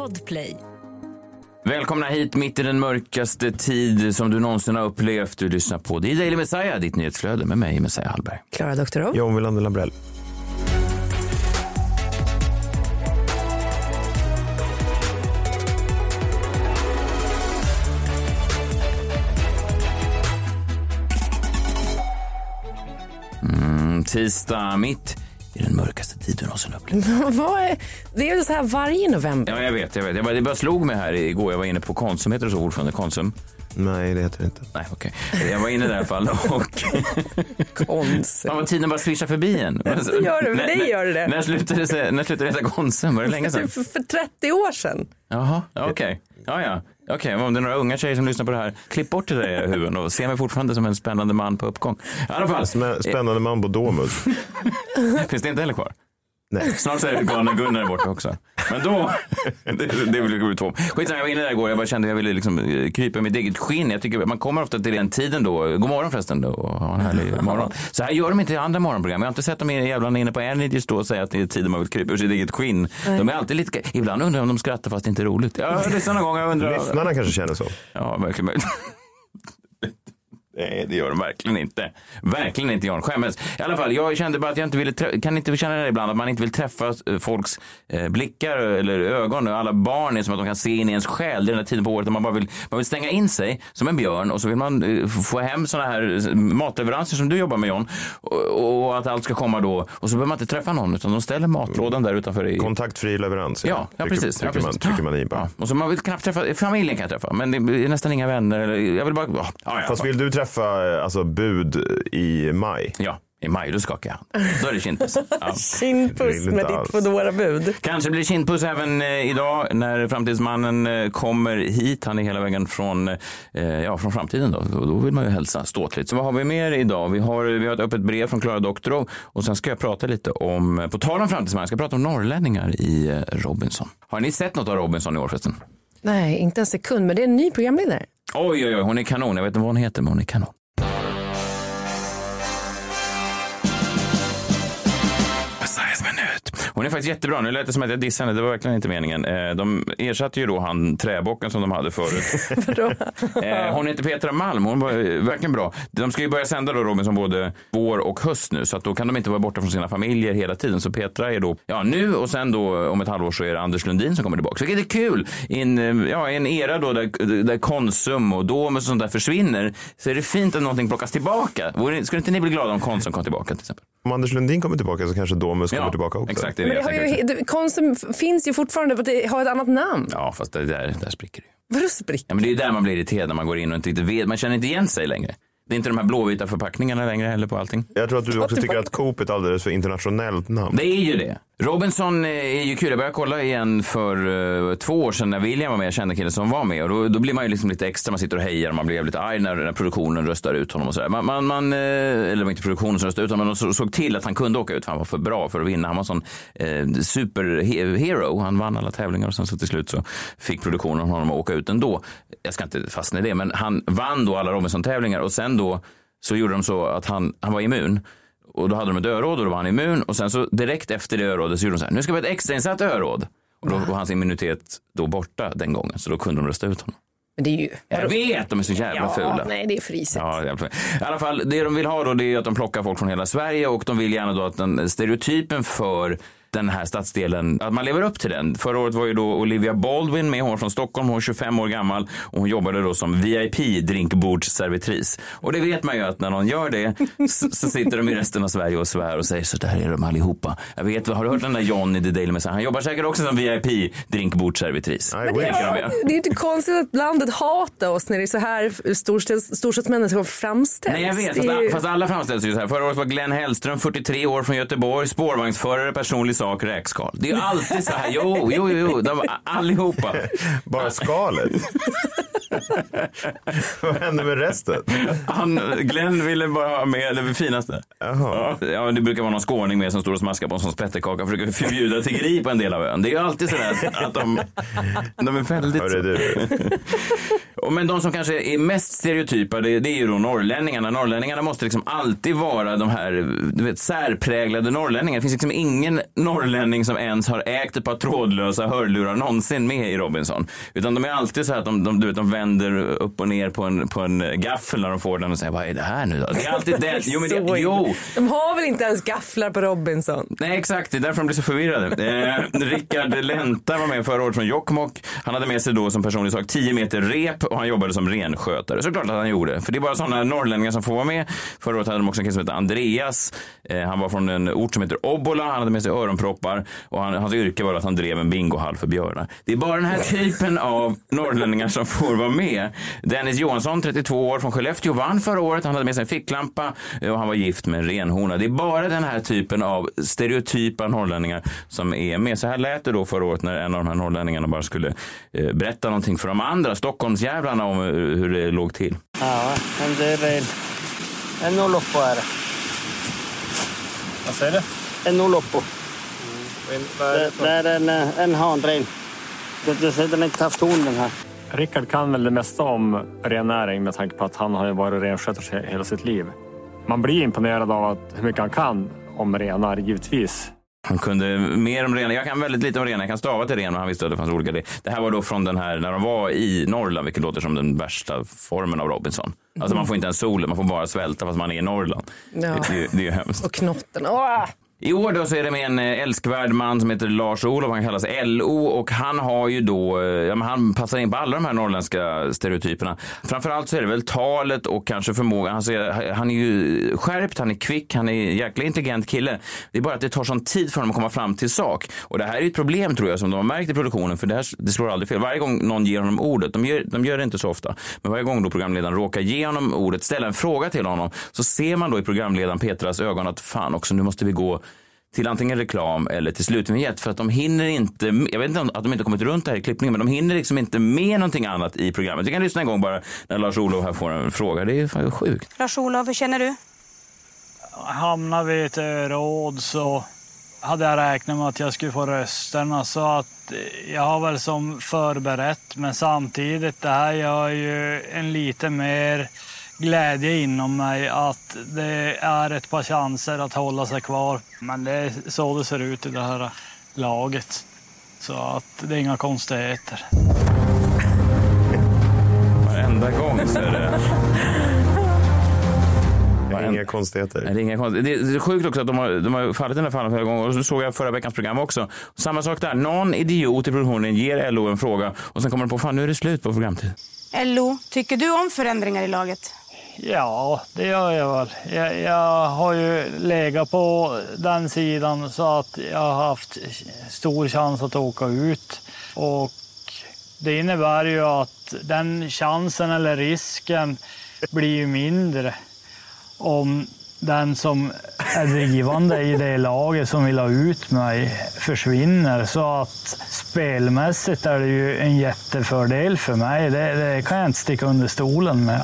Podplay. Välkomna hit mitt i den mörkaste tid som du någonsin har upplevt. Du lyssnar på The Daily Messiah, ditt nyhetsflöde med mig, Messiah Hallberg. Klara Doktorow. John Wilander Lambrell. Mm, tisdag, mitt i den mörkaste tid du någonsin upplevt. Vad är, det är väl så här varje november? Ja, jag vet, jag vet. Jag bara, det bara slog mig här igår. Jag var inne på Konsum, heter det så ordförande? Konsum? Nej, det heter det inte. Nej, okej. Jag var inne där i alla fall och... Konsum. Vad tiden bara svischar förbi en. Det gör det, men det gör det. När slutade det, när slutade det heta Konsum? Var det länge sedan? För, för 30 år sedan. Jaha, okej. Ja, ja. Okej, om det är några unga tjejer som lyssnar på det här, klipp bort det där i era huvuden och se mig fortfarande som en spännande man på uppgång. I alla fall, Spännande man på Domus. finns det inte heller kvar? Nej. Snart så är galna Gunnar borta också. Men då, det, det vill två. Skitsamma, jag var inne där igår, jag bara kände att jag ville liksom eh, krypa i mitt eget skinn. Jag tycker man kommer ofta till den tiden då, god morgon förresten då, ha en härlig morgon. Så här gör de inte i andra morgonprogram. Jag har inte sett de jävlarna inne på Energy stå och säga att det är tiden man vill krypa ur sitt eget skinn. De är alltid lite, ibland undrar jag om de skrattar fast det inte är roligt. Ja, Jag lyssnar någon gång, jag undrar. Lyssnarna kanske känner så. Ja, verkligen möjligt. Nej, det gör de verkligen inte. Verkligen inte Jan. Skämmes. I alla fall, jag kände bara att jag inte ville, kan inte känna det ibland, att man inte vill träffa eh, folks eh, blickar eller ögon. Alla barn är som att de kan se in i ens själ. Det är den här tiden på året där man bara vill, man vill stänga in sig som en björn och så vill man eh, få hem såna här eh, matleveranser som du jobbar med John. Och, och att allt ska komma då. Och så behöver man inte träffa någon utan de ställer matlådan där utanför i... Kontaktfri leverans. Ja, ja Trycker- precis. Trycker, ja, man, precis. trycker man i bara. Ja, och så man vill knappt träffa, familjen kan jag träffa, men det är nästan inga vänner. Eller, jag vill bara, ja, ja, Fast vill du träffa eh, alltså, bud i maj? Ja, i maj då skakar jag hand. Då är det kindpuss. Ja. Kindpuss med ditt Foodora-bud. Kanske blir kindpuss även eh, idag när framtidsmannen eh, kommer hit. Han är hela vägen från, eh, ja, från framtiden. Då. Och då vill man ju hälsa ståtligt. Så vad har vi mer idag? Vi har, vi har ett öppet brev från Klara Doktorow och sen ska jag prata lite om, på tal om framtidsmannen, jag ska prata om norrlänningar i Robinson. Har ni sett något av Robinson i år förresten? Nej, inte en sekund, men det är en ny programledare. Oj, oj, oj, hon är kanon. Jag vet inte vad hon heter, men hon är kanon. Messiahs minut. Hon är faktiskt jättebra. Nu lät det som att jag dissade henne. Det var verkligen inte meningen. Eh, De ersatte ju då han träbocken som de hade förut. Eh, Hon heter Petra Malm. Hon var eh, verkligen bra. De ska ju börja sända då Robinson både vår och höst nu. Så att då kan de inte vara borta från sina familjer hela tiden. Så Petra är då, ja nu och sen då om ett halvår så är det Anders Lundin som kommer tillbaka. Vilket är kul. I en, ja, en era då där, där Konsum och Domus och sånt där försvinner. Så är det fint att någonting plockas tillbaka. Skulle inte ni bli glada om Konsum kom tillbaka till exempel? Om Anders Lundin kommer tillbaka så kanske Domus kommer tillbaka också. Exakt, det Men det har ju, det- Konsum finns ju fortfarande, för att det har ett annat namn. Ja, fast det där, där spricker det ju. Vadå sprick? Ja, men det är där man blir irriterad när man går in och inte riktigt vet. Man känner inte igen sig längre. Det är inte de här blåvita förpackningarna längre heller på allting. Jag tror att du också tycker att Coop är ett alldeles för internationellt namn. Det är ju det. Robinson eh, är ju kul. Jag började kolla igen för uh, två år sedan när William var med. Jag kände killen som var med. Och då, då blir man ju liksom lite extra. Man sitter och hejar och man blir jävligt arg när, när produktionen röstar ut honom och sådär. Man, man, man, eh, eller det var inte produktionen som röstade ut honom, men de såg till att han kunde åka ut för han var för bra för att vinna. Han var en sån eh, superhero. Han vann alla tävlingar och sen så till slut så fick produktionen honom att åka ut ändå. Jag ska inte fastna i det, men han vann då alla Robinson-tävlingar och sen då så gjorde de så att han, han var immun. Och då hade de ett öråd och då var han immun. Och sen så direkt efter det örådet så gjorde de så här, nu ska vi ha ett extrainsatt öråd. Och då var hans immunitet då borta den gången. Så då kunde de rösta ut honom. Men det är ju... Jag vet, de är så jävla ja, fula. nej, det är friset. Ja, jävla fula. I alla fall, det de vill ha då det är att de plockar folk från hela Sverige och de vill gärna då att den stereotypen för den här stadsdelen, att man lever upp till den. Förra året var ju då Olivia Baldwin med, hon från Stockholm, hon var 25 år gammal och hon jobbade då som VIP drinkbordsservitris. Och det vet man ju att när någon gör det så, sitter de i resten av Sverige och svär och säger så där är de allihopa. Jag vet, har du hört den där John i The Daily Messiah? Han jobbar säkert också som VIP drinkbordsservitris. Nej, Det göra. Det är inte konstigt att landet hatar oss när det är så här storstads, storstadsmännen som framställs. Nej, jag vet. Fast, är ju- fast alla framställs ju så här. Förra året var Glenn Hellström, 43 år från Göteborg, spårvagnsförare, personlig sak, räkskal. Det är ju alltid så här. Jo, jo, jo. De, allihopa. Bara skalet. Vad händer med resten? Han, Glenn ville bara ha med det finaste. Jaha. Ja, det brukar vara någon skåning med som står och smaskar på en sån spettekaka och försöker förbjuda tiggeri på en del av ön. Det är ju alltid så där att de, de är väldigt... Hörru du. Men de som kanske är mest stereotypa, det, det är ju då norrlänningarna. Norrlänningarna måste liksom alltid vara de här du vet, särpräglade norrlänningarna. Det finns liksom ingen norrlänning som ens har ägt ett par trådlösa hörlurar någonsin med i Robinson. Utan de är alltid så här att de, de, du vet, de vänder upp och ner på en, på en gaffel när de får den och säger vad är det här nu då? Det är alltid det. Jo, men det, jo. De har väl inte ens gafflar på Robinson? Nej, exakt. Det är därför de blir så förvirrade. Eh, Rickard Lenta var med förra året från Jokkmokk. Han hade med sig då som personlig sak 10 meter rep och han jobbade som renskötare. Såklart att han gjorde. För det är bara sådana norrlänningar som får vara med. Förra året hade de också en kille som hette Andreas. Eh, han var från en ort som heter Obbola. Han hade med sig öronproppar och han, hans yrke var att han drev en bingohall för björnar. Det är bara den här typen av norrlänningar som får vara med. Dennis Johansson, 32 år, från Skellefteå, vann förra året. Han hade med sig en ficklampa eh, och han var gift med en renhona. Det är bara den här typen av stereotypa norrlänningar som är med. Så här lät det då förra året när en av de här norrlänningarna bara skulle eh, berätta någonting för de andra Stockholmsjävlarna om eh, hur det låg till. Ja, men det är väl en nolloppo är det. Vad säger du? En. Vad är Det, det är en, eh, en hanren. Det- det- Den har inte haft horn den här. Rickard kan väl det mesta om rennäring med tanke på att han har ju varit renskötare hela sitt liv. Man blir imponerad av att, hur mycket han kan om renar, givetvis. Han kunde mer om renar. Jag kan väldigt lite om renar. Jag kan stava till ren, men han visste att det fanns olika. Det här var då från den här, när de var i Norrland, vilket låter som den värsta formen av Robinson. Alltså man får inte ens solen, man får bara svälta fast man är i Norrland. Ja. Det, det, det är ju hemskt. Och knotten. Åh! I år då så är det med en eh, älskvärd man som heter Lars-Olof, han kallas LO och han har ju då, eh, ja men han passar in på alla de här norrländska stereotyperna. Framförallt så är det väl talet och kanske förmågan. Han, han är ju skärpt, han är kvick, han är en jäkla intelligent kille. Det är bara att det tar sån tid för honom att komma fram till sak. Och det här är ett problem tror jag som de har märkt i produktionen för det, här, det slår aldrig fel. Varje gång någon ger honom ordet, de gör, de gör det inte så ofta, men varje gång då programledaren råkar ge honom ordet, ställa en fråga till honom, så ser man då i programledaren Petras ögon att fan också, nu måste vi gå till antingen reklam eller till slutvinjett för att de hinner inte, jag vet inte om att de inte kommit runt det här i klippningen, men de hinner liksom inte med någonting annat i programmet. Vi kan lyssna en gång bara när Lars-Olof här får en fråga. Det är fan sjukt. Lars-Olof, hur känner du? hamnade vi i ett råd så hade jag räknat med att jag skulle få rösterna. Så att jag har väl som förberett, men samtidigt det här gör ju en lite mer glädje inom mig att det är ett par chanser att hålla sig kvar. Men det är så det ser ut i det här laget. Så att det är inga konstigheter. Varenda gång så är det... Det är Varenda- inga konstigheter. Nej, det är inga konstigt. Det är sjukt också att de har, de har fallit i den här fallen flera gånger. Och så såg jag förra veckans program också. Samma sak där. Någon idiot i produktionen ger LO en fråga och sen kommer de på fan nu är det slut på programtid. LO, tycker du om förändringar i laget? Ja, det gör jag väl. Jag, jag har ju legat på den sidan så att jag har haft stor chans att åka ut. Och det innebär ju att den chansen eller risken blir ju mindre om den som är drivande i det laget som vill ha ut mig försvinner. Så att spelmässigt är det ju en jättefördel för mig. Det, det kan jag inte sticka under stolen med.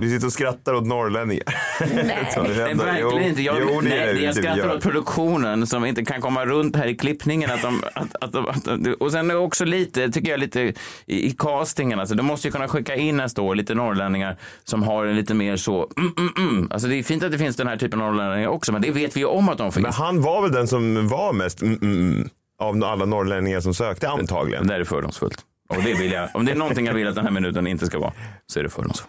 Vi sitter och skrattar åt norrlänningar. Nej, händer- verkligen jo, inte. Jag, jo, det är nej, det jag skrattar gör. åt produktionen som inte kan komma runt här i klippningen. Att de, att, att, de- att, de- och sen också lite, tycker jag, lite i, i castingen. Alltså, de måste ju kunna skicka in nästa år lite norrlänningar som har en lite mer så, mm, mm, mm. Alltså det är fint att det finns den här typen av norrlänningar också, men det vet vi ju om att de finns. Men han var väl den som var mest mm, mm, mm, av alla norrlänningar som sökte antagligen. Det där är fördomsfullt. Och det vill jag, om det är någonting jag vill att den här minuten inte ska vara, så är det fördomsfullt.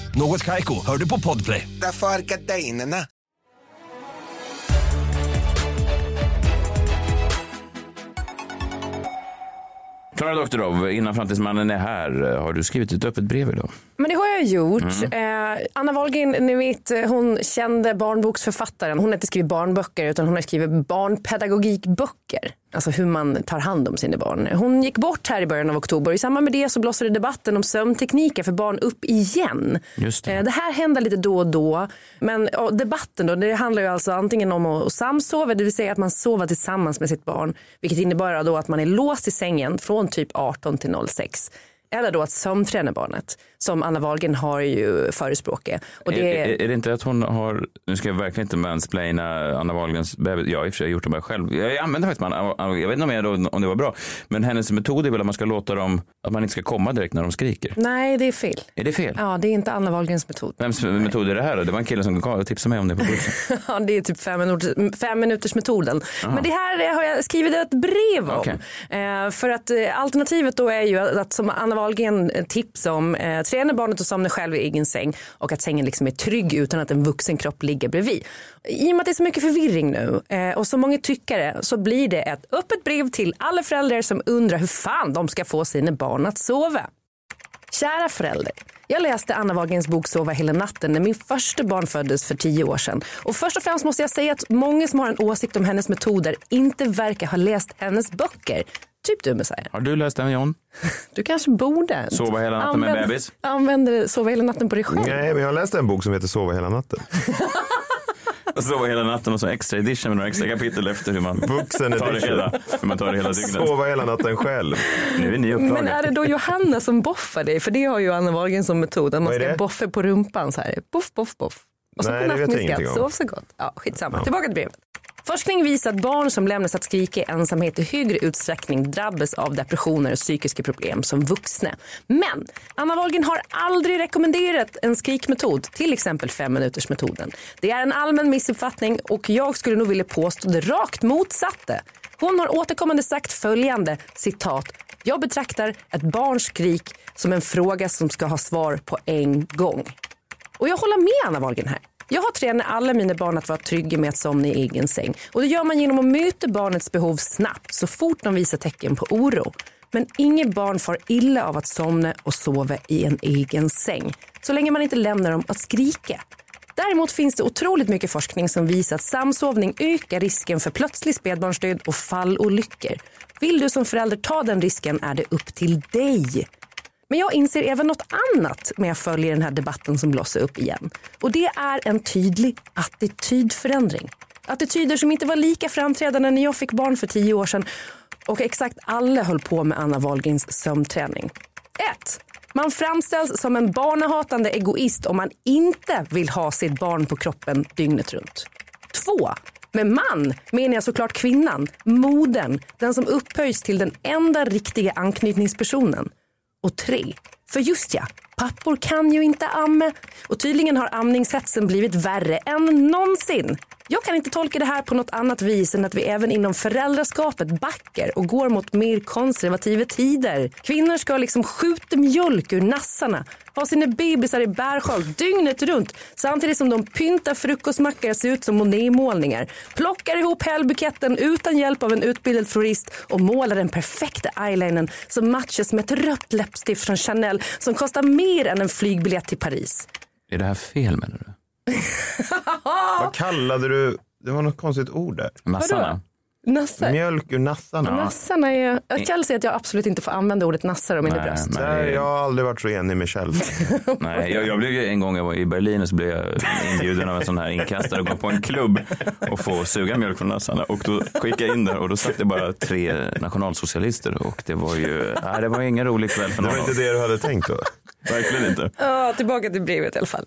Något Kaiko, hör du på Podplay. Därför är gardinerna. Klara Doktorov, innan Framtidsmannen är här, har du skrivit ett öppet brev idag? Men det har jag gjort. Eh, Anna Wahlgren, ni vet hon kände barnboksförfattaren. Hon har inte skrivit barnböcker utan hon har skrivit barnpedagogikböcker. Alltså hur man tar hand om sina barn. Hon gick bort här i början av oktober. I samband med det så blossade debatten om sömntekniker för barn upp igen. Just det. Eh, det här händer lite då och då. Men ja, debatten då, det handlar ju alltså antingen om att samsova, det vill säga att man sover tillsammans med sitt barn. Vilket innebär då att man är låst i sängen från typ 18 till 06. Eller då att sömnträna barnet, som Anna Wahlgren har ju förespråkat. Och det Är, är, är det inte att hon har, nu ska jag verkligen inte mansplaina Anna Wahlgrens bebis, jag har i och för sig gjort det bara själv. Jag använder faktiskt man, jag vet inte om, jag, om det var bra, men hennes metod är väl att man ska låta dem, att man inte ska komma direkt när de skriker. Nej, det är fel. Är det fel? Ja, det är inte Anna Wahlgrens metod. Vems metod är det här då? Det var en kille som tipsade mig om det på bussen. Ja, det är typ fem, minuters, fem minuters metoden. Men det här har jag skrivit ett brev om. Okej. Eh, för att eh, alternativet då är ju att, att som Anna Dahlgren eh, tips om, eh, träna barnet att somna själv i egen säng och att sängen liksom är trygg utan att en vuxen kropp ligger bredvid. I och med att det är så mycket förvirring nu eh, och så många tyckare så blir det ett öppet brev till alla föräldrar som undrar hur fan de ska få sina barn att sova. Kära förälder. Jag läste Anna Wagens bok Sova hela natten när min första barn föddes för tio år sedan. Och först och främst måste jag säga att många som har en åsikt om hennes metoder inte verkar ha läst hennes böcker. Typ du Messiah. Har du läst den John? Du kanske borde. Sova hela natten med Använd- bebis? Använder Sova hela natten på dig själv. Nej, men jag läste en bok som heter Sova hela natten. Sova hela natten och så extra edition med några extra kapitel efter hur man Vuxen tar det hela, hur man tar det hela dygnet. Sova hela natten själv. Nu är ni Men upplaga. är det då Johanna som boffar dig? För det har ju Anna Wahlgren som metod. Att man ska boffa på rumpan så här. Boff, boff, boff. Och så Nej, skatt. om. Sov så gott. Ja, skitsamma. Tillbaka till brevet. Forskning visar att barn som lämnas att skrika i ensamhet i högre utsträckning drabbas av depressioner och psykiska problem som vuxna. Men Anna Wahlgren har aldrig rekommenderat en skrikmetod, till exempel femminutersmetoden. Det är en allmän missuppfattning och jag skulle nog vilja påstå det rakt motsatta. Hon har återkommande sagt följande, citat. Jag betraktar ett barns skrik som en fråga som ska ha svar på en gång. Och jag håller med Anna Wahlgren här. Jag har tränat alla mina barn att vara trygga med att somna i egen säng. Och det gör man genom att möta barnets behov snabbt så fort de visar tecken på oro. Men inget barn far illa av att somna och sova i en egen säng. Så länge man inte lämnar dem att skrika. Däremot finns det otroligt mycket forskning som visar att samsovning ökar risken för plötslig spädbarnsdöd och fallolyckor. Vill du som förälder ta den risken är det upp till dig. Men jag inser även något annat när jag följer den här debatten som blossar upp igen. Och det är en tydlig attitydförändring. Attityder som inte var lika framträdande när jag fick barn för tio år sedan och exakt alla höll på med Anna Wahlgrens sömnträning. 1. Man framställs som en barnahatande egoist om man inte vill ha sitt barn på kroppen dygnet runt. 2. Med man menar jag såklart kvinnan, modern, den som upphöjs till den enda riktiga anknytningspersonen. Och tre, för just ja, pappor kan ju inte amma. Och tydligen har amningshetsen blivit värre än någonsin. Jag kan inte tolka det här på något annat vis än att vi även inom föräldraskapet backar och går mot mer konservativa tider. Kvinnor ska liksom skjuta mjölk ur nassarna, ha sina bebisar i bärsjal dygnet runt samtidigt som de pyntar frukostmackor ser ut som Monet-målningar. Plockar ihop helbuketten utan hjälp av en utbildad florist och målar den perfekta eyelinern som matchas med ett rött läppstift från Chanel som kostar mer än en flygbiljett till Paris. Är det här fel menar du? Vad kallade du, det var något konstigt ord där. Nassarna? Nassar? Mjölk ur nassarna. Nassarna är... Kjell säger att jag absolut inte får använda ordet nassar om mina Nej, bröst. men- Nej, jag har aldrig varit så enig med Kjell. Nej, jag, jag blev ju en gång jag var i Berlin och så blev jag inbjuden av en sån här inkastare och gå på en klubb och få suga mjölk från nassarna. Och då gick jag in där och då satt det bara tre nationalsocialister och det var ju, nej, det var ingen rolig kväll för Det var någon. inte det du hade tänkt då? Verkligen inte. Ja, tillbaka till brevet i alla fall.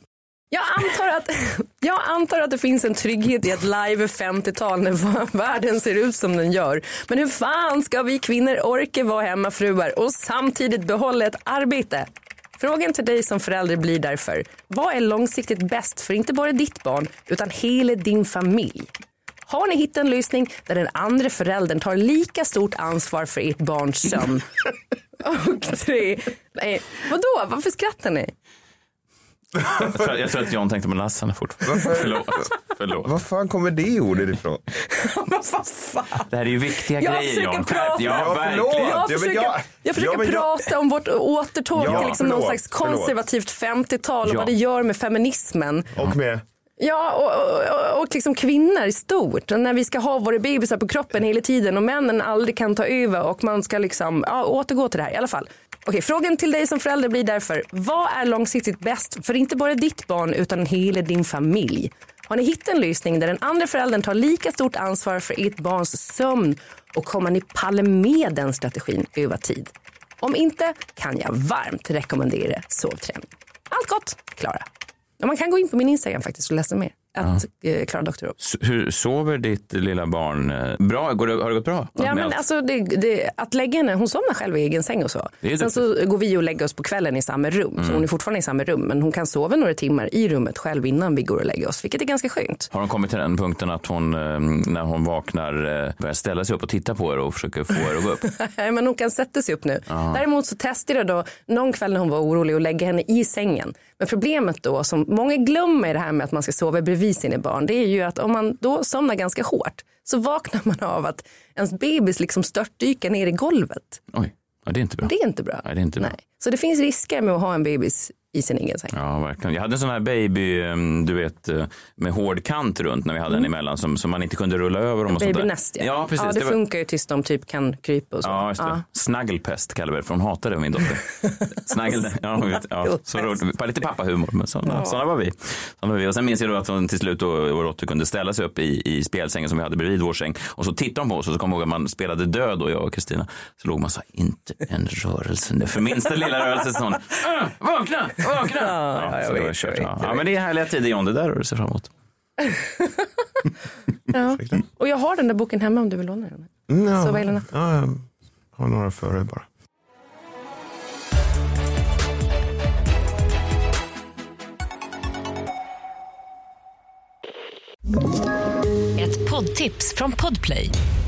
Jag antar, att, jag antar att det finns en trygghet i ett live 50-tal när världen ser ut som den gör. Men hur fan ska vi kvinnor orka vara hemmafruar och samtidigt behålla ett arbete? Frågan till dig som förälder blir därför, vad är långsiktigt bäst för inte bara ditt barn utan hela din familj? Har ni hittat en lösning där den andra föräldern tar lika stort ansvar för ert barns sömn? Och tre, nej, vadå, varför skrattar ni? Jag tror, jag tror att John tänkte på nassarna fortfarande. Förlåt. Förlåt. Var fan kommer det ordet ifrån? Det här är ju viktiga Jag grejer försöker John. prata. Ja, förlåt. Jag försöker, jag- jag försöker ja, men jag- prata om vårt återtåg Ja, till liksom någon förlåt, slags förlåt. konservativt 50-tal och Ja. vad det gör med feminismen. Och med? Ja, och, och, och liksom kvinnor i stort. När vi ska ha våra bebisar på kroppen hela tiden och männen aldrig kan ta över och man ska liksom ja, återgå till det här i alla fall. Okej, frågan till dig som förälder blir därför, vad är långsiktigt bäst för inte bara ditt barn utan hela din familj? Har ni hittat en lösning där den andra föräldern tar lika stort ansvar för ert barns sömn och kommer ni palla med den strategin över tid? Om inte kan jag varmt rekommendera sovträning. Allt gott, Klara. Och man kan gå in på min Instagram faktiskt och läsa mer. Att eh, Klara Doktorov. S- Hur sover ditt lilla barn? eh, Bra? Går det, har det gått bra? Ja, men allt? alltså det, det, att lägga henne, hon somnar själv i egen säng och så. Är Sen så går vi och lägger oss på kvällen i samma rum. Så hon är fortfarande i samma rum. Men hon kan sova några timmar i rummet själv innan vi går och lägger oss. Vilket är ganska skönt. Har hon kommit till den punkten att hon, eh, när hon vaknar, eh, börjar ställa sig upp och titta på er och försöker få er att gå upp? Nej, men hon kan sätta sig upp nu. Däremot så testade jag då någon kväll när hon var orolig att lägga henne i sängen. Men problemet då som många glömmer i det här med att man ska sova bredvid sina barn. Det är ju att om man då somnar ganska hårt så vaknar man av att ens bebis liksom störtdyker ner i golvet. Oj, ja, det är inte bra. Det är inte bra. Nej, det är inte bra. Så det finns risker med att ha en bebis i sin egen säng. Ja, verkligen. Jag hade en sån här baby, eh, du vet, eh, med hård kant runt när vi hade den emellan som, som man inte kunde rulla över. Och sånt där. Babynest ja. Ja, precis. ja, det, var- funkar ju tills de typ kan krypa och så. Ja, just det. Snaggelpest kallar vi det, för hon hatade min dotter. Snaggel, ja, vet, ja, så roligt. Lite pappahumor, men sådana, sådana var vi. Sådana var vi. Och sen minns jag då att hon till slut, vår dotter, kunde ställa sig upp i, i spjälsängen som vi hade bredvid vår säng. Och så tittade hon på oss och så kom jag ihåg att man spelade död och jag och Kristina. Så låg man så här, inte en rörelse nu. För minsta lilla rörelse så hon, "Åh, vakna, vakna. Ja, jag det var vet, kört. jag Ja. vet, jag ja, men det är härliga tider John, det där har du ser fram emot. Ja. Och jag har den där boken hemma om du vill låna den. Mm, ja. Sova hela natten. Ja, jag har några före bara. Ett poddtips från Podplay.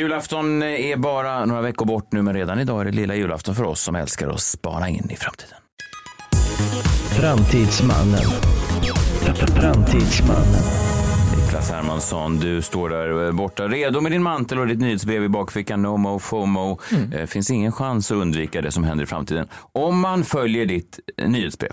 Julafton är bara några veckor bort nu, men redan idag är det lilla julafton för oss som älskar att spana in i framtiden. Framtidsmannen. Framtidsmannen. Niklas Hermansson, du står där eh, borta redo med din mantel och ditt nyhetsbrev i bakfickan. No mo FOMO. Mm. Eh, finns ingen chans att undvika det som händer i framtiden. Om man följer ditt eh, nyhetsbrev.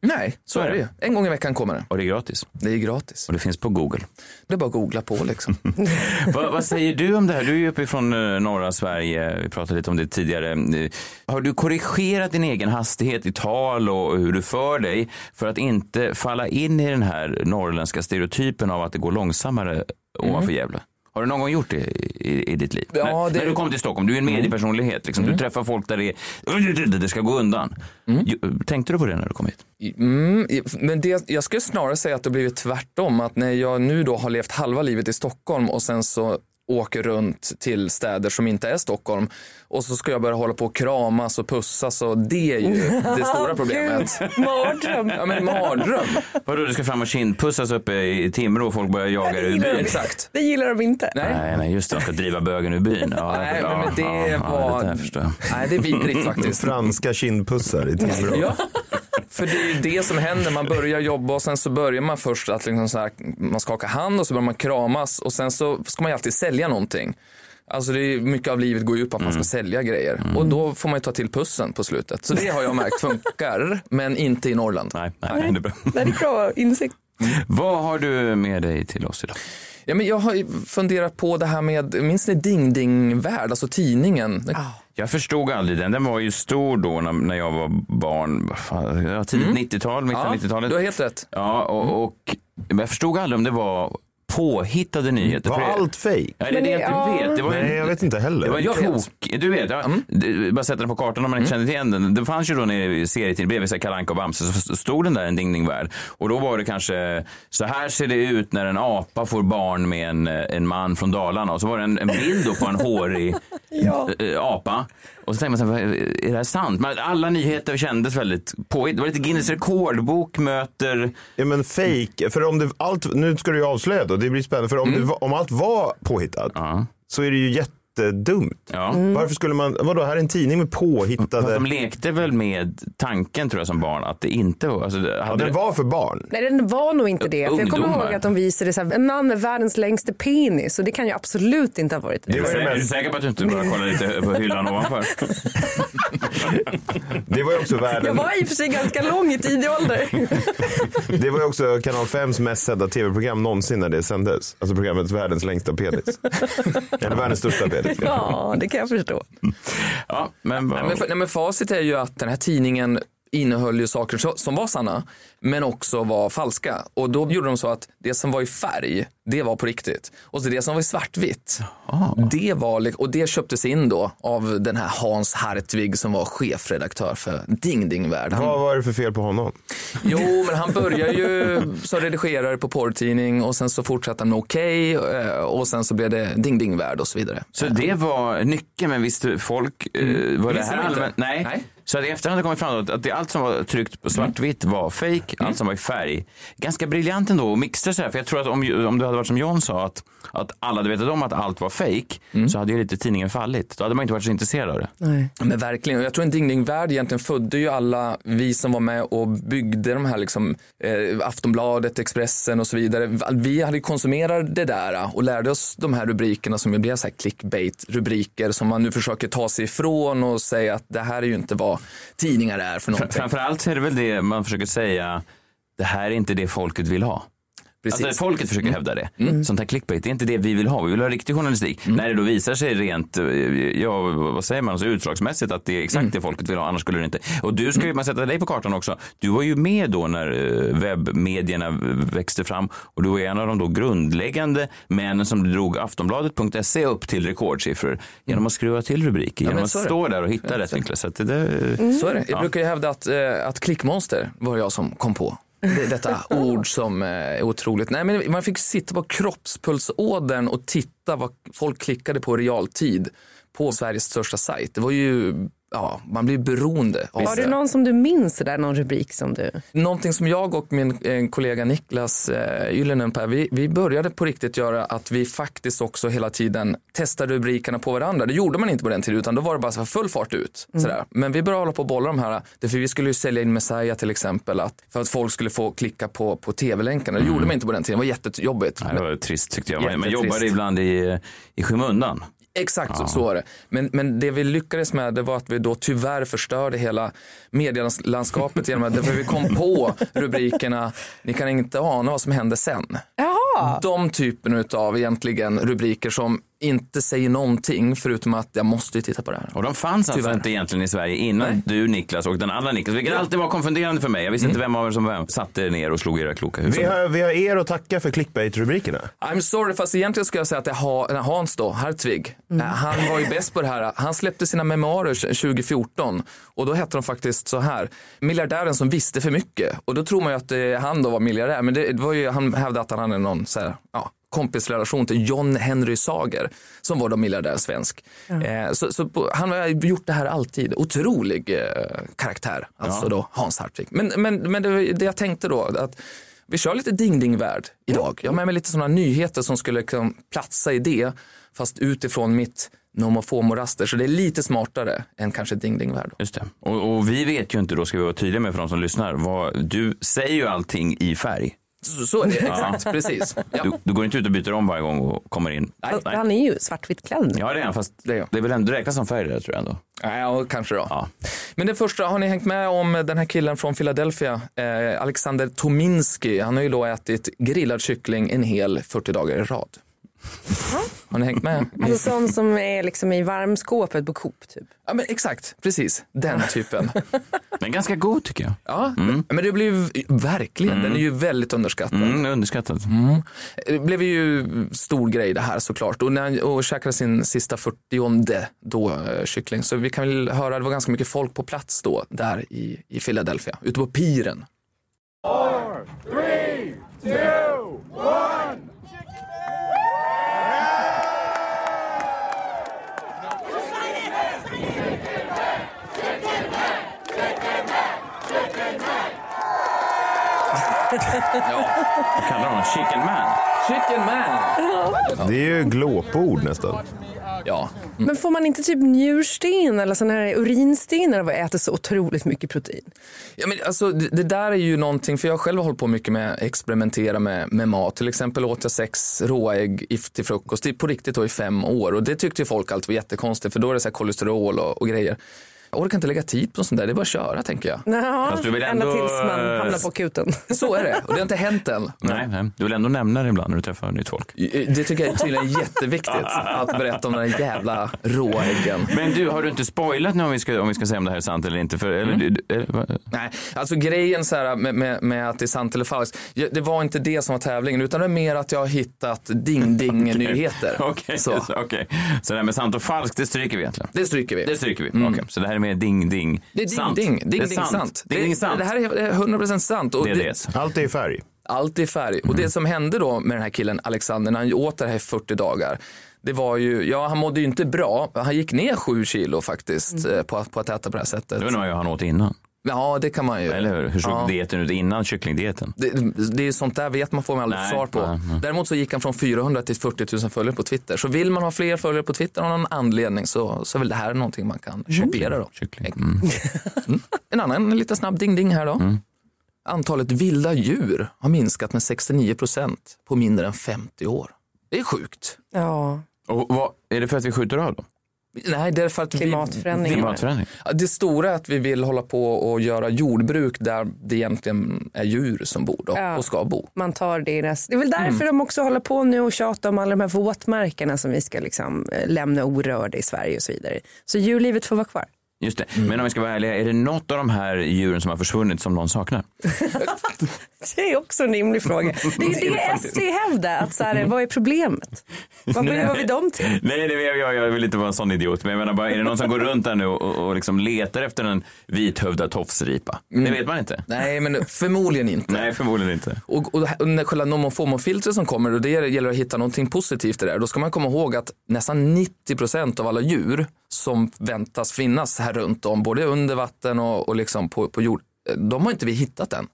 Nej, så är det ju. En gång i veckan kommer det. Och det är gratis. Det är gratis. Och det finns på Google. Det är bara att googla på liksom. vad, vad säger du om det här? Du är ju uppifrån eh, norra Sverige. Vi pratade lite om det tidigare. Eh, Har du korrigerat din egen hastighet i tal och hur du för dig för att inte falla in i den här norrländska stereotypen av att det går långsammare ovanför Gävle? Har du någon gång gjort det i, i ditt liv? Ja, när, det- när du kommer till Stockholm, du är en mediepersonlighet. Liksom. Du träffar folk där det är, det ska gå undan. Ju- Tänkte du på det när du kom hit? Mm, men det, jag skulle snarare säga att det blivit tvärtom. Att när jag nu då har levt halva livet i Stockholm och sen så åker runt till städer som inte är Stockholm och så ska jag börja hålla på och kramas och pussas och det är ju det stora problemet. Mardröm. Ja men mardröm. Vadå, du ska fram och kindpussas uppe i Timrå och folk börjar jaga dig ur byn? Exakt. Det gillar de inte. Nej, nej, just det. De ska driva bögen ur byn. Ja, Nej, förstår. men det ja, var- Ja, det där förstår jag. Nej det är vidrigt faktiskt. Franska kindpussar i Timrå. Ja, för det är ju det som händer. Man börjar jobba och sen så börjar man först att liksom så här, man skaka hand och så börjar man kramas och sen så ska man ju alltid sälja någonting. Alltså det är mycket av livet går ju ut på att man ska sälja grejer och då får man ju ta till pussen på slutet. Så det har jag märkt funkar, men inte i Norrland. Nej, nej, det är bra. Det är bra insikt. Vad har du med dig till oss idag? Ja, men jag har funderat på det här med, minns ni Ding Ding Värld, alltså tidningen? Jag förstod aldrig den. Den var ju stor då när, när jag var barn. Fan, Tidigt 90-tal, mitten Mm. Ja, 90-talet. du har helt rätt. Ja, och, och jag förstod aldrig om det var påhittade nyheter. Var allt fake? Ja, det är det jag inte vet. Det var ju- Nej, jag vet inte heller. Det var en tok. Du vet, ja, det- bara sätta den på kartan om man inte kände igen den. Det fanns ju då nere i serietidningen bredvid Kalle Anka och Bamse så stod den där en Ding Ding Värld. Och då var det kanske så här ser det ut när en apa får barn med en, en man från Dalarna. Och så var det en, en bild då på en hårig eh, apa. Och så tänkte man, så här, är det här sant? Men alla nyheter kändes väldigt påhitt. Det var lite Guinness rekordbok möter... Ja men fake, för om det, allt, nu ska du ju avslöja då, det blir spännande. För om, Mm. var- om allt var påhittat så är det ju jättedumt. Varför skulle man, vadå, här är en tidning med Fast påhittade... de lekte väl med tanken tror jag som barn att det inte var... Alltså, det- Ja, hade det var för barn. Nej, den var nog inte det. För jag kommer ihåg att de visade så här, en man med världens längsta penis och det kan ju absolut inte ha varit det. Är du, är du säker på att du inte bara kollar lite på hyllan ovanför? Det var ju också världen, Jag var i och för sig ganska lång i tidig ålder. det var ju också kanal 5s mest sedda tv-program någonsin när det sändes. Alltså programmet Världens längsta penis. Eller världens största penis. ja, det kan jag förstå. Ja, men, Nej, men, nej, men facit är ju att den här tidningen innehöll ju saker som var sanna, men också var falska. Och då gjorde de så att det som var i färg, det var på riktigt. Och så det som var i svartvitt, det var, och det köptes in då av den här Hans Hartvig som var chefredaktör för Ding Ding Värld. Han- Vad var det för fel på honom? Jo, men han började ju som redigerare på porrtidning och sen så fortsatte han med Okej eh, och sen så blev det Ding Ding Värld och så vidare. Så det var nyckeln, men visste folk, eh, var det Visste här inte? allmänt? Nej. Så att i efterhand har det kommit fram att det, allt som var tryckt på svartvitt var fake, allt som var i färg. Ganska briljant ändå att mixa så här, för jag tror att om, om det hade varit som John sa, att, att alla hade vetat om att allt var fake, så hade ju lite tidningen fallit. Då hade man inte varit så intresserad av det. Men verkligen, och jag tror en Ding Ding Värld egentligen födde ju alla vi som var med och byggde de här liksom, eh, Aftonbladet, Expressen och så vidare. Vi hade ju konsumerat det där och lärde oss de här rubrikerna som ju blev så här clickbait-rubriker som man nu försöker ta sig ifrån och säga att det här är ju inte vad tidningar är för någonting. Framförallt är det väl det man försöker säga, det här är inte det folket vill ha. Precis. Alltså folket försöker hävda det. Sånt här clickbait, det är inte det vi vill ha. Vi vill ha riktig journalistik. När det då visar sig rent, eh, ja vad säger man, alltså utslagsmässigt att det är exakt det folket vill ha, annars skulle det inte. Och du ska ju, man sätta dig på kartan också. Du var ju med då när eh, webbmedierna växte fram och du var en av de då grundläggande männen som drog Aftonbladet.se upp till rekordsiffror genom att skruva till rubriker, Ja, genom att stå där och hitta rätt vinklar. Så det där, Så är det. Jag Ja. brukar ju hävda att, eh, att klickmonster var jag som kom på. Det, detta ord som eh, är otroligt. Nej, men man fick sitta på kroppspulsådern och titta vad folk klickade på i realtid på Sveriges största sajt. Det var ju, ja, man blir beroende av Har du det. någon som du minns där, någon rubrik som du... Någonting som jag och min eh, kollega Niklas eh, vi, vi började på riktigt göra att vi faktiskt också hela tiden testade rubrikerna på varandra. Det gjorde man inte på den tiden utan då var det bara så full fart ut. Sådär. Men vi började hålla på och bolla de här, därför vi skulle ju sälja in Messiah till exempel att, för att folk skulle få klicka på, på tv-länkarna. Det gjorde man inte på den tiden, det var jättejobbigt. Nej, det var trist tyckte jag. Man, man jobbade ibland i, i skymundan. Exakt så, så var det. Men, men det vi lyckades med det var att vi då tyvärr förstörde hela medielandskapet genom att därför vi kom på rubrikerna, ni kan inte ana vad som hände sen. Jaha. De typen av egentligen rubriker som inte säger någonting förutom att jag måste ju titta på det här. Och de fanns alltså Tyvärr. inte egentligen i Sverige innan du Niklas och den andra Niklas, vilket alltid var konfunderande för mig. Jag visste inte vem av er som vem. Satte er ner och slog era kloka huvud. Vi har, vi har er att tacka för clickbait-rubrikerna. I'm sorry, fast egentligen ska jag säga att det är Ha- nej, Hans då, Hartvig. Eh, Han var ju bäst på det här. Han släppte sina memoarer 2014 och då hette de faktiskt så här. Miljardären som visste för mycket. Och då tror man ju att eh, han då var miljardär. Men det, det var ju, han hävdade att han hade någon så här, ja, kompisrelation till John Henry Sager som var då miljardär svensk. Eh, så så på, han har gjort det här alltid. Otrolig eh, karaktär, alltså Ja. då Hans Hartvig. Men, men, men det, det jag tänkte då, att vi kör lite ding-ding-värld idag. Jag har med mig lite sådana nyheter som skulle kunna platsa i det, fast utifrån mitt nomofomoraster. Så det är lite smartare än kanske ding-ding-värld. Just det. Och, och vi vet ju inte, då ska vi vara tydliga med för de som lyssnar, vad, du säger ju allting i färg. Så, så är det, exakt, precis. Ja. Du, du går inte ut och byter om varje gång och kommer in. Han, han är ju svartvitt klädd. Ja, det är han, fast Det är jag. det är väl ändå räknas som färg det tror jag ändå. Ja, kanske då. Men det första, har ni hängt med om den här killen från Philadelphia, eh, Alexander Tominski? Han har ju då ätit grillad kyckling en hel 40 dagar i rad. Har ni hängt med? Alltså sån som är liksom i varmskåpet på Coop typ. Ja, men exakt, precis. Den typen. Men ganska god tycker jag. Ja, men det blev ju verkligen, den är ju väldigt underskattad. Mm, underskattad. Mm. Det blev ju stor grej det här såklart. Och när han och käkade sin sista 40 då eh, kyckling. Så vi kan väl höra, det var ganska mycket folk på plats då, där i, i Philadelphia, ute på piren. Vad kallar de Chicken man? Chicken man! Det är ju glåpord nästan. Ja. Men får man inte typ njursten eller sån här urinsten när man äter så otroligt mycket protein? Ja, men alltså, det, det där är ju någonting, för jag själv har hållit på mycket med att experimentera med, med mat. Till exempel åt jag sex råägg i- till frukost på riktigt då i fem år. Och det tyckte ju folk alltid var jättekonstigt, för då är det så här kolesterol och, och grejer. Jag orkar inte lägga tid på sånt där, det är bara att köra tänker jag. Ja, Fast du vill ända ändå, tills man hamnar på akuten. Så är det, och det har inte hänt än. Nej, nej, du vill ändå nämna det ibland när du träffar nytt folk. Det tycker jag är tydligen jätteviktigt att berätta om den här jävla råäggen. Men du, har du inte spoilat nu om vi ska, om vi ska säga om det här är sant eller inte? För, eller, Mm. eller, Nej, alltså grejen så här med, med, med att det är sant eller falskt. Det var inte det som var tävlingen utan det är mer att jag har hittat ding-ding-nyheter. Okej, Så. så. okej. så det här med sant och falskt, det stryker vi egentligen? Det stryker vi. Det stryker vi. Mm. Okej, så det här är mer ding-ding. Det är ding, sant. ding, ding, det är ding, sant. Ding, ding, sant. Det, det här är det är 100% sant. Och Det är det. Allt är i färg. Allt är i färg. Och det som hände då med den här killen Alexander när han åt det här i 40 dagar. Det var ju, ja han mådde ju inte bra. Han gick ner 7 kilo faktiskt eh, på, att- på att äta på det här sättet. Det ju hur han åt innan. Ja, det kan man ju. Eller hur? Hur såg Ja. dieten ut innan kycklingdieten? Det, det är sånt där vet man får man aldrig Nej, svar på. nej, nej. Däremot så gick han från 400 till 40 000 följare på Twitter. Så vill man ha fler följare på Twitter av någon anledning så, så är väl det här någonting man kan kopiera då. Kyckling. Mm. Mm. En annan liten snabb ding-ding här då. Antalet vilda djur har minskat med 69 procent på mindre än 50 år. Det är sjukt. Ja. Och vad, är det för att vi skjuter av dem? Nej, det är för att vi, Klimatförändringar. vi, Klimatförändring? Det stora är att vi vill hålla på och göra jordbruk där det egentligen är djur som bor då, Ja. och ska bo. Man tar deras... Det är väl därför Mm. de också håller på nu och tjatar om alla de här våtmarkerna som vi ska liksom eh, lämna orörda i Sverige och så vidare. Så djurlivet får vara kvar. Just det. Mm. Men om vi ska vara ärliga, är det något av de här djuren som har försvunnit som någon saknar? Det är också en rimlig fråga. Det är ju det SD hävdar, att så här, vad är problemet? Vad behöver vi dem till? Nej, det, jag, jag, jag vill inte vara en sån idiot. Men jag menar bara, är det någon som går runt där nu och, och liksom letar efter en vithövdad tofsripa? Det vet man inte. Nej, men förmodligen inte. Nej, förmodligen inte. Och, och, och när själva nomofomofiltret som kommer, och det gäller att hitta någonting positivt i det där. Då ska man komma ihåg att nästan 90 procent av alla djur som väntas finnas här runt om, både under vatten och, och liksom på, på jord, de har inte vi hittat än.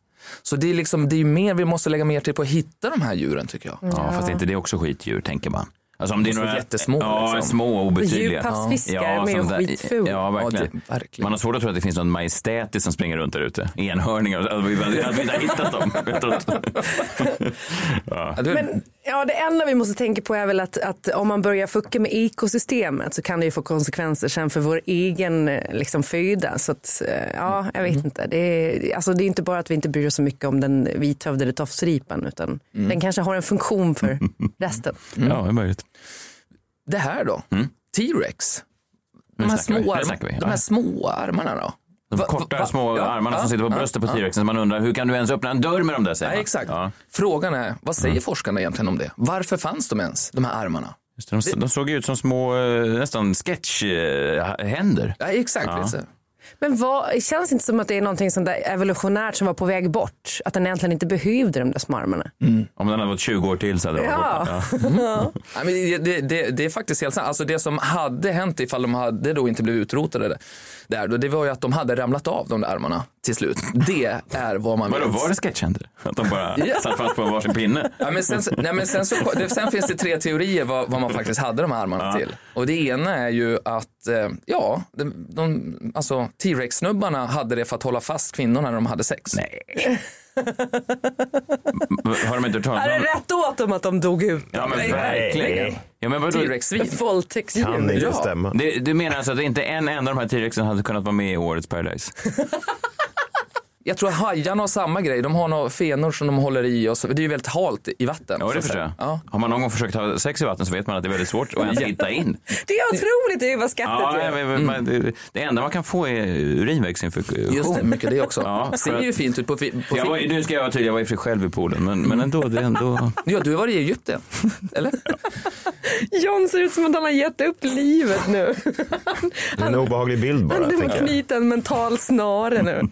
Så det är, liksom, det är ju mer, vi måste lägga mer till på att hitta de här djuren tycker jag. Ja, fast inte det är också skitdjur, tänker man. Alltså om det är Så några jättesmå, Ja, liksom. små och obetydliga. Djurpassfiskar med sånt där. skitful. Ja, verkligen. Ja, det- verkligen. Man har svårt att tro att det finns någon majestätisk som springer runt där ute. Enhörningar. Att vi, inte har hittat dem. Ja. Ja, Men ja, det enda vi måste tänka på är väl att, att om man börjar fucka med ekosystemet så kan det ju få konsekvenser sen för vår egen eh, liksom, föda. Så att, eh, ja, jag vet inte. Det är, alltså, det är inte bara att vi inte bryr oss så mycket om den vithövdade tofsripan utan den kanske har en funktion för resten. ja, det är möjligt. det här då? T-rex? De här, små de här små armarna då? De Va- korta va- små ja, armarna ja, som sitter på ja, bröstet på ja. T-rexen. Så man undrar, hur kan du ens öppna en dörr med dem där? Säger exakt. Ja. Frågan är, vad säger forskarna egentligen om det? Varför fanns de ens, de här armarna? Just det, de, de såg ut som små, eh, nästan sketchhänder. Ja, exakt. Ja. Men vad, det känns inte som att det är någonting sånt där evolutionärt som var på väg bort. Att den egentligen inte behövde de där små armarna. Om den hade varit 20 år till så hade det varit Ja. borta. Ja. Men det, det, det är faktiskt helt sant. Alltså det som hade hänt ifall de hade då inte blivit utrotade där, då, det var ju att de hade ramlat av de där armarna till slut. Det är vad man Vadå, vet. var det sketchhänder? Att de bara Ja. satt fast på varsin pinne? Ja, men sen, nej, men sen, så, sen finns det tre teorier vad, vad man faktiskt hade de här armarna Ja. till. Och det ena är ju att, eh, ja, de, de, alltså T-Rex-snubbarna hade det för att hålla fast kvinnorna när de hade sex. Nej. Har de inte hört talas Är det om rätt åt dem att de dog ut? Ja men Nej, verkligen. Ja, men vadå? T-Rex-svin. Våldtäktsdjur. Kan inte Ja. stämma. Det, du menar alltså att inte en enda av de här T-rexen hade kunnat vara med i årets Paradise? Jag tror att hajarna har samma grej. De har några fenor som de håller i och så. Det är ju väldigt halt i vatten. Ja, det förstår jag. Har man någon gång försökt ha sex i vatten så vet man att det är väldigt svårt att ens hitta in. Det är otroligt det är vad skattet Ja, är. men, men, men, det, det enda man kan få är urinvägsinfektion. Just det, mycket det också. Ja, Det ser ju fint ut på, fi- på jag var, nu ska jag vara tydlig, jag var i för själv i poolen, men, men ändå, det är ändå... Ja, du har varit i Egypten, eller? John ser ut som att han har gett upp livet nu. Det är en obehaglig bild bara. Han jag. knutit en mental snare nu.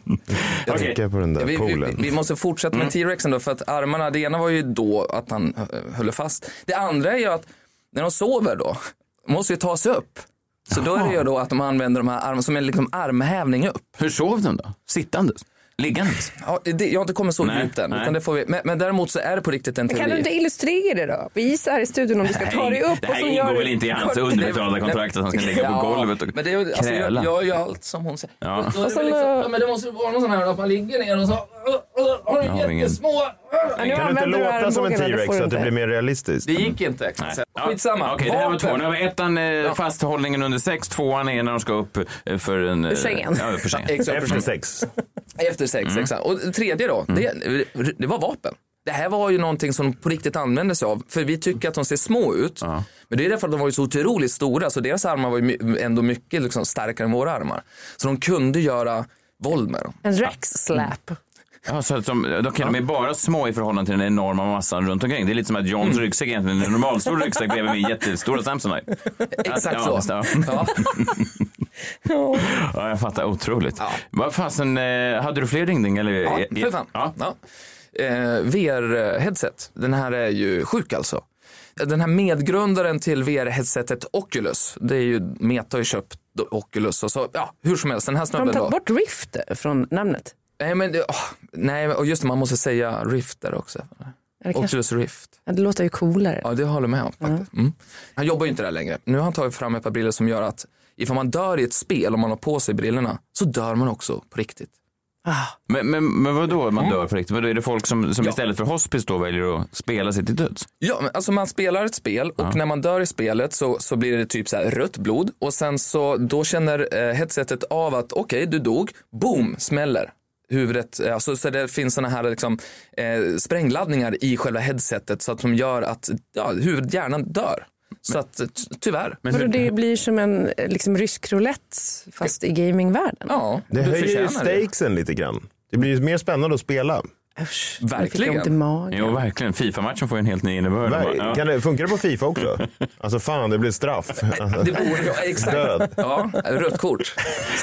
Tänker på den där vi, vi, poolen. vi måste fortsätta med T-rexen då, för att armarna, det ena var ju då att han eh, höll fast. Det andra är ju att när de sover då, måste ju ta sig upp. Så då är det ju då att de använder de här armarna som en liksom armhävning upp. Hur sov de då? Sittandes? Liggandes? Ja, det, jag har inte kommit så Nej, djupt än. nej. Utan det får vi, men, men däremot så är det på riktigt en Kan du teori. inte illustrera det då? Visa här i studion om du ska ta dig upp. det och här så ingår gör väl inte i hans underbetalda kontrakt att han ska ligga på golvet och men det är, ju- alltså, jag, kräla? jag gör allt som hon säger. Ja. Då det, väl liksom, ja, men det måste vara någon sån här att man ligger ner och så har du ingen- jättesmå... Ja, Kan du inte låta som en T-rex så att det blir mer realistiskt? Det gick inte. Nej. Ja, Skitsamma. Okej, det här var två. Nu har vi ettan, eh, fasthållningen under sex, tvåan är när de ska upp eh, för en... eh, sängen. Ja, för sängen. Exakt, Efter sex. Efter sex, Mm. exakt. Och tredje då, det, det var vapen. Det här var ju någonting som de på riktigt använde sig av. För vi tycker att de ser små ut. Men det är därför att de var ju så otroligt stora. Så deras armar var ju ändå mycket liksom starkare än våra armar. Så de kunde göra våld med dem. En rex-slap. Ja, så att de, de, kan, de är bara små i förhållande till den enorma massan runt omkring. Det är lite som att Johns ryggsäck egentligen är en normalstor ryggsäck bredvid min jättestora Samsonite. Exakt ja, så. Ja. Ja. ja, jag fattar. Otroligt. Vad fasen, eh, hade du fler ringding? Eller? Ja, för fan. Ja. Ja. Eh, VR-headset, den här är ju sjuk alltså. Den här medgrundaren till VR-headsetet Oculus, det är ju, Meta har ju köpt Oculus och så, ja, hur som helst, den här Har de snubben tagit bort Rift från namnet? Nej, men, det- åh, nej, och just det, man måste säga Rift där också. det Oculus Rift. Ja, det låter ju coolare. Ja, det håller jag med om faktiskt. Mm. Han jobbar ju inte där längre. Nu har han tagit fram ett par brillor som gör att ifall man dör i ett spel, om man har på sig brillorna, så dör man också på riktigt. Men, men, men vad då man dör på riktigt? Vadå, är det folk som, som istället för hospice då väljer att spela sig till döds? Ja, men alltså man spelar ett spel och när man dör i spelet så, så blir det typ så här rött blod och sen så då känner eh, headsetet av att okej, du dog, boom, smäller. Huvudet, eh, alltså, så det finns såna här liksom, eh, sprängladdningar i själva headsetet så att de gör att ja, huvudet, hjärnan dör. Så att ty- tyvärr. Vadå, det blir som en eh, liksom, rysk roulette fast i gamingvärlden. Ja, Det höjer ju det. stakesen lite grann. Det blir ju mer spännande att spela. Usch, Verkligen. Jag fick magen. Jo, verkligen. Fifa-matchen får ju en helt ny innebörd. Ver- Ja. Kan det, funkar det på Fifa också? Alltså fan, det blir straff. Det borde, ja, exakt. Död. Ja, rött kort.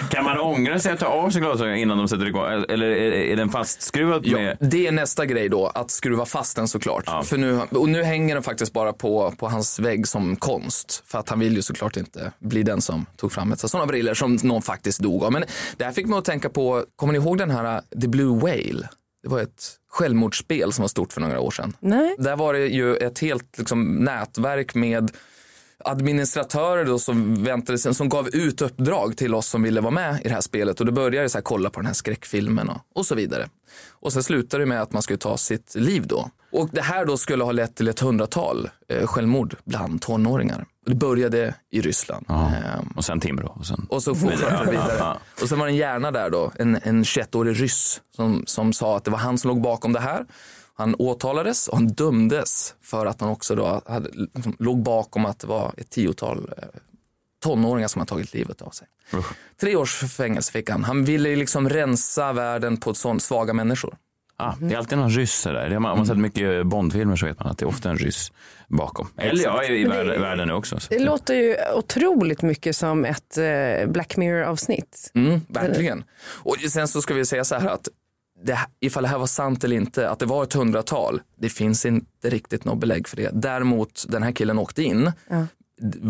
Kan man ångra sig att ta av sig glasögonen innan de sätter igång? Eller är, är den fastskruvad Ja, med... det är nästa grej då, att skruva fast den såklart. För nu, och nu hänger den faktiskt bara på, på hans vägg som konst. För att han vill ju såklart inte bli den som tog fram ett sådana briller som någon faktiskt dog av. Men det här fick mig att tänka på, kommer ni ihåg den här uh, The Blue Whale? Det var ett självmordsspel som var stort för några år sedan. Nej. Där var det ju ett helt liksom, nätverk med administratörer då som, väntade, som gav ut uppdrag till oss som ville vara med i det här spelet och då började jag så här kolla på den här skräckfilmen och, och så vidare. Och sen slutade det med att man skulle ta sitt liv då. Och det här då skulle ha lett till ett hundratal eh, självmord bland tonåringar. Det började i Ryssland. Ehm, Och sen Timrå. Och sen... och så fortsatte det vidare. Och sen var det en hjärna där då, en, en 21-årig ryss som, som sa att det var han som låg bakom det här. Han åtalades och han dömdes för att han också då hade, liksom, låg bakom att det var ett tiotal eh, tonåringar som hade tagit livet av sig. Tre års fängelse fick han. Han ville liksom rensa världen på sånt svaga människor. Ah, det är alltid någon ryss där. Man, om man sett mycket Bondfilmer så vet man att det är ofta en ryss bakom. Eller ja, i, världen, världen nu också. Så. Det låter ju otroligt mycket som ett eh, Black Mirror-avsnitt. Mm, verkligen. Och sen så ska vi säga så här att det, ifall det här var sant eller inte, att det var ett hundratal, det finns inte riktigt något belägg för det. Däremot, den här killen åkte in. Ja.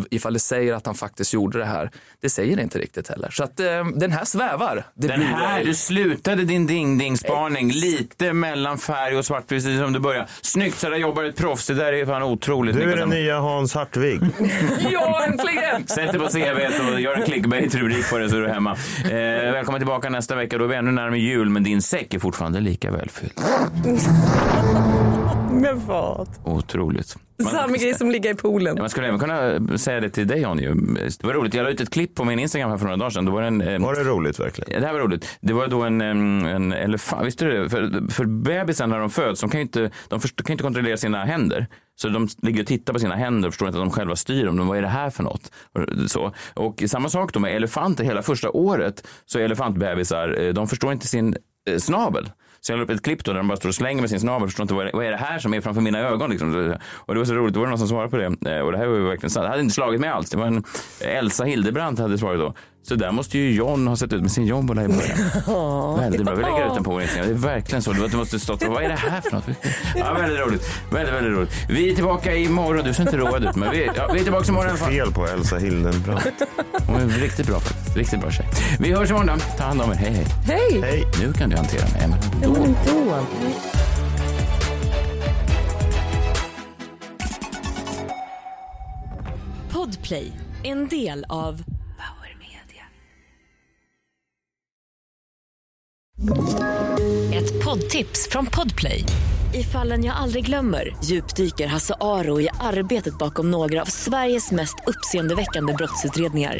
Ifall det säger att han faktiskt gjorde det här, det säger det inte riktigt heller. Så att eh, den här svävar. Det Den blir- här, du slutade din ding-ding-spaning lite mellan färg och svart precis som du började. Snyggt, så där jobbar ett proffs. Det där är fan otroligt. Du är den nya Hans Hartvig. Ja, äntligen! Sätt det på CV och gör en clickbait-rubrik på det så är du hemma. Eh, välkommen tillbaka nästa vecka. Då är vi ännu närmare jul, men din säck är fortfarande lika välfylld. Med vad? Otroligt. Man- Samma grej som ligga i poolen. Ja, Man skulle även kunna säga det till dig Johnny. Det var roligt. Jag la ut ett klipp på min Instagram här för några dagar sedan. Det var, en, eh, Var det roligt verkligen? det här var roligt. Det var då en, en elefant. Visste du det? För, för bebisar när de föds, de kan ju inte, de först, kan inte kontrollera sina händer. Så de ligger och tittar på sina händer och förstår inte att de själva styr dem. Vad är det här för något? Så. Och samma sak då med elefanter. Hela första året så är elefantbebisar, eh, de förstår inte sin eh, snabel. Så jag la upp ett klipp då där de bara står och slänger med sin snabel förstår inte vad är, vad är det här som är framför mina ögon. Liksom. Och det var så roligt, då var det någon som svarade på det. Eh, Och det här var ju verkligen sant. Det hade inte slagit mig alls. Det var en Elsa Hildebrandt hade svarat då. Så där måste ju John ha sett ut med sin jombola i början. Väldigt bra. Vi lägger ut den på vår Instagram. Det är verkligen så. Du måste stått och vad är det här för något? Ja, väldigt roligt. Väldigt, väldigt roligt. Vi är tillbaka imorgon. Du ser inte road ut, men vi, ja, vi är tillbaka imorgon i alla fall. Fel på Elsa Hildenbrand. Hon är riktigt bra faktiskt. Riktigt bra tjej. Vi hörs imorgon då. Ta hand om er. Hej, hej. Hej! Hej. Nu kan du hantera mig. Men Ja, då. men ändå. Podplay, en del av Power Media. Ett poddtips från Podplay. I fallen jag aldrig glömmer djupdyker Hasse Aro i arbetet bakom några av Sveriges mest uppseendeväckande brottsutredningar.